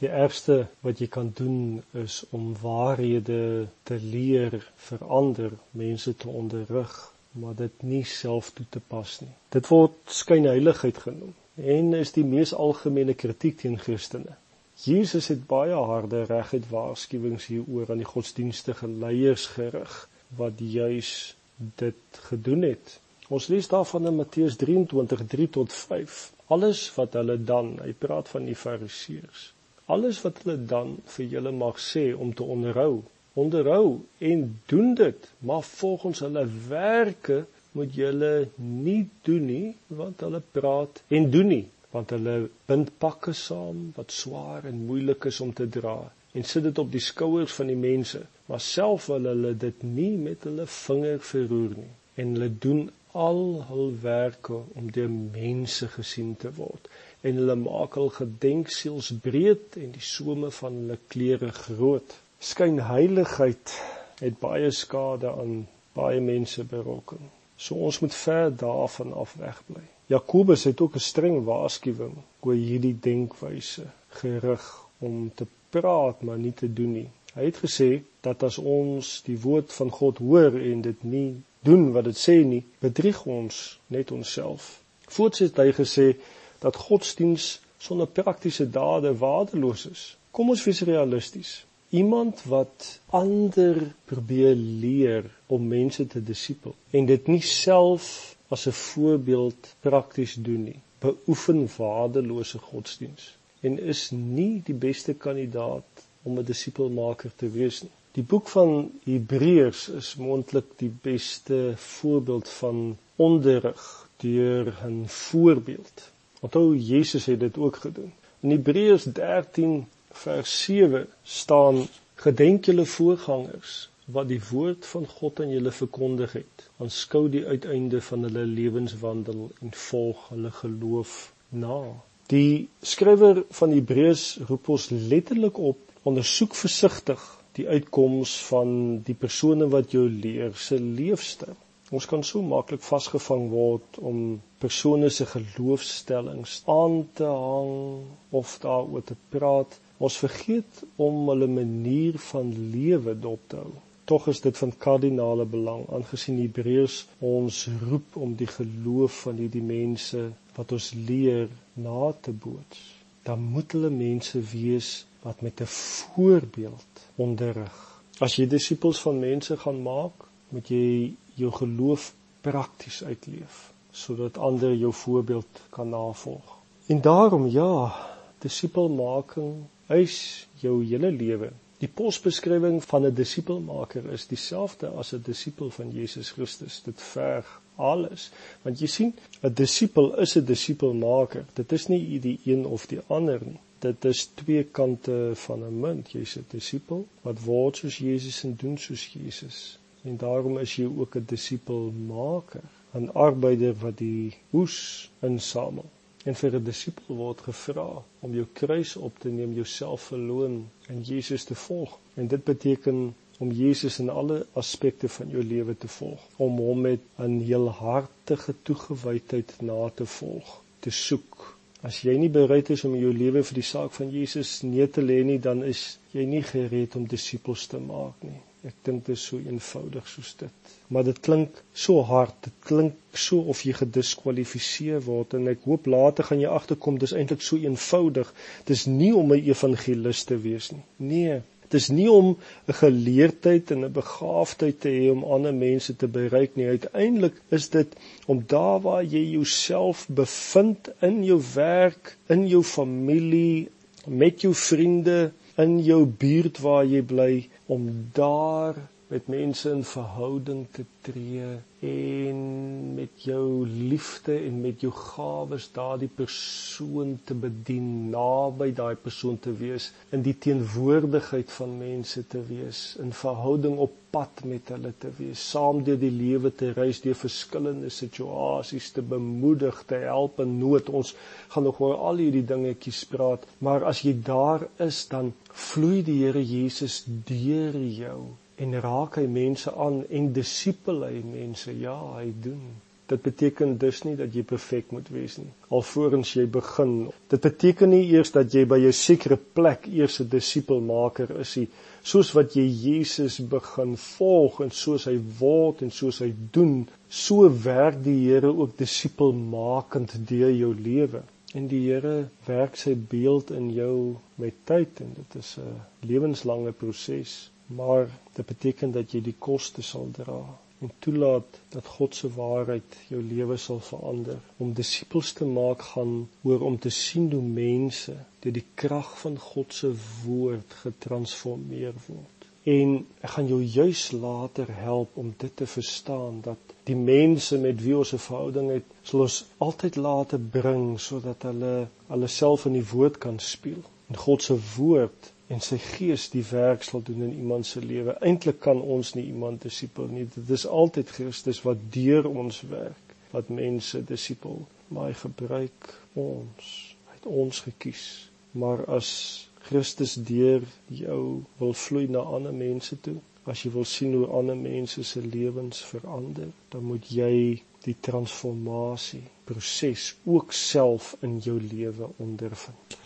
Die ergste wat jy kan doen is om waarhede te leer vir ander mense te onderrig, maar dit nie self toe te pas nie. Dit word skynheiligheid genoem en is die mees algemene kritiek teen Christene. Jesus het baie harde reguit waarskuwings hieroor aan die godsdienstige leiers gerig wat juis dit gedoen het. Ons lees daarvan in Matteus 23:3 tot 5. Alles wat hulle dan, hy praat van die Fariseërs. Alles wat hulle dan vir julle mag sê om te onderhou, onderhou en doen dit, maar volgens hulle werke moet julle nie doen nie, want hulle praat en doen nie, want hulle bind pakke saam wat swaar en moeilik is om te dra en sit dit op die skouers van die mense, maar self wil hulle dit nie met hulle vinger verroer nie. En hulle doen al hul werke om deur mense gesien te word en hulle maak hul gedenksiels breed en die some van hulle klere groot. Skynheiligheid het baie skade aan baie mense berokken. So ons moet ver daarvan af wegbly. Jakobus het ook 'n streng waarskuwing oor hierdie denkwyse gerig om te praat maar nie te doen nie. Hy het gesê dat as ons die woord van God hoor en dit nie doen wat dit sê nie, bedrieg ons net onsself. Voorts het hy gesê dat godsdiens sonder praktiese dade waardeloos is. Kom ons wees realisties. Iemand wat ander probeer leer om mense te disipel en dit nie self as 'n voorbeeld prakties doen nie, beoefen waardelose godsdiens en is nie die beste kandidaat om 'n disipelmaker te wees nie. Die boek van Hebreërs is moontlik die beste voorbeeld van onderrig deur 'n voorbeeld. Onthou Jesus het dit ook gedoen. In Hebreërs 13 vers 7 staan: Gedenk julle voorgangers wat die woord van God aan julle verkondig het. Aanskou die uiteinde van hulle lewenswandel en volg hulle geloof na. Die skrywer van Hebreërs roep ons letterlik op: ondersoek versigtig die uitkoms van die persone wat jou leer se leefstyl. Ons kan so maklik vasgevang word om persone se geloofstellings aan te hang of daaroor te praat. Ons vergeet om hulle manier van lewe dop te hou. Tog is dit van kardinale belang aangesien Hebreërs ons roep om die geloof van hierdie mense wat ons leer na te boots. Dan moet hulle mense wees wat met 'n voorbeeld onderrig. As jy disippels van mense gaan maak, moet jy jou geloof prakties uitleef sodat ander jou voorbeeld kan navolg. En daarom ja, disipelmaking eis jou hele lewe. Die posbeskrywing van 'n disipelmaker is dieselfde as 'n disipel van Jesus Christus. Dit verg alles. Want jy sien, 'n disipel is 'n disipelmaker. Dit is nie die een of die ander nie dit is twee kante van 'n munt. Jy's 'n disipel wat word soos Jesus en doen soos Jesus. En daarom is jy ook 'n disipelmaker, 'n arbeider wat die oes insamel. En vir 'n disipel word gevra om jou kruis op te neem, jouself verloon en Jesus te volg. En dit beteken om Jesus in alle aspekte van jou lewe te volg, om hom met 'n heelhartige toegewydheid na te volg, te soek As jy nie bereid is om jou lewe vir die saak van Jesus neer te lê nie, dan is jy nie gereed om disippels te maak nie. Ek dink dit is so eenvoudig soos dit. Maar dit klink so hard. Dit klink so of jy gediskwalifiseer word en ek hoop later gaan jy agterkom dis eintlik so eenvoudig. Dis nie om 'n evangelis te wees nie. Nee, Dis nie om 'n geleerdheid en 'n begaafdheid te hê om ander mense te bereik nie. Uiteindelik is dit om daar waar jy jouself bevind in jou werk, in jou familie, met jou vriende, in jou buurt waar jy bly om daar met mense in verhouding te tree en met jou liefde en met jou gawes daardie persoon te bedien, naby daai persoon te wees, in die teenwoordigheid van mense te wees, in verhouding op pad met hulle te wees, saam deur die lewe te reis deur verskillende situasies te bemoedig, te help in nood. Ons gaan nog oor al hierdie dingetjies praat, maar as jy daar is, dan vloei die Here Jesus deur jou en raak hy mense aan en disipel hy mense ja hy doen Dit beteken dus nie dat jy perfek moet wees nie. Alvorens jy begin. Dit beteken nie eers dat jy by 'n sekere plek eers 'n disipelmaker is nie. Soos wat jy Jesus begin volg en soos hy word en soos hy doen, so werk die Here ook disipelmakend deur jou lewe. En die Here werk sy beeld in jou met tyd en dit is 'n lewenslange proses maar dit beteken dat jy die koste sal dra en toelaat dat God se waarheid jou lewe sal verander. Om disippels te maak gaan oor om te sien hoe mense deur die krag van God se woord getransformeer word. En ek gaan jou juis later help om dit te verstaan dat die mense met wie ons 'n verhouding het, sal ons altyd later bring sodat hulle hulle self in die woord kan speel. En God se woord en sy gees die werk sal doen in iemand se lewe. Eintlik kan ons nie iemand disipel nie. Dit is altyd Christus wat deur ons werk, wat mense disipel. Maar hy gebruik ons. Hy het ons gekies. Maar as Christus deur jou wil vloei na ander mense toe, as jy wil sien hoe ander mense se lewens verander, dan moet jy die transformasie proses ook self in jou lewe ondervind.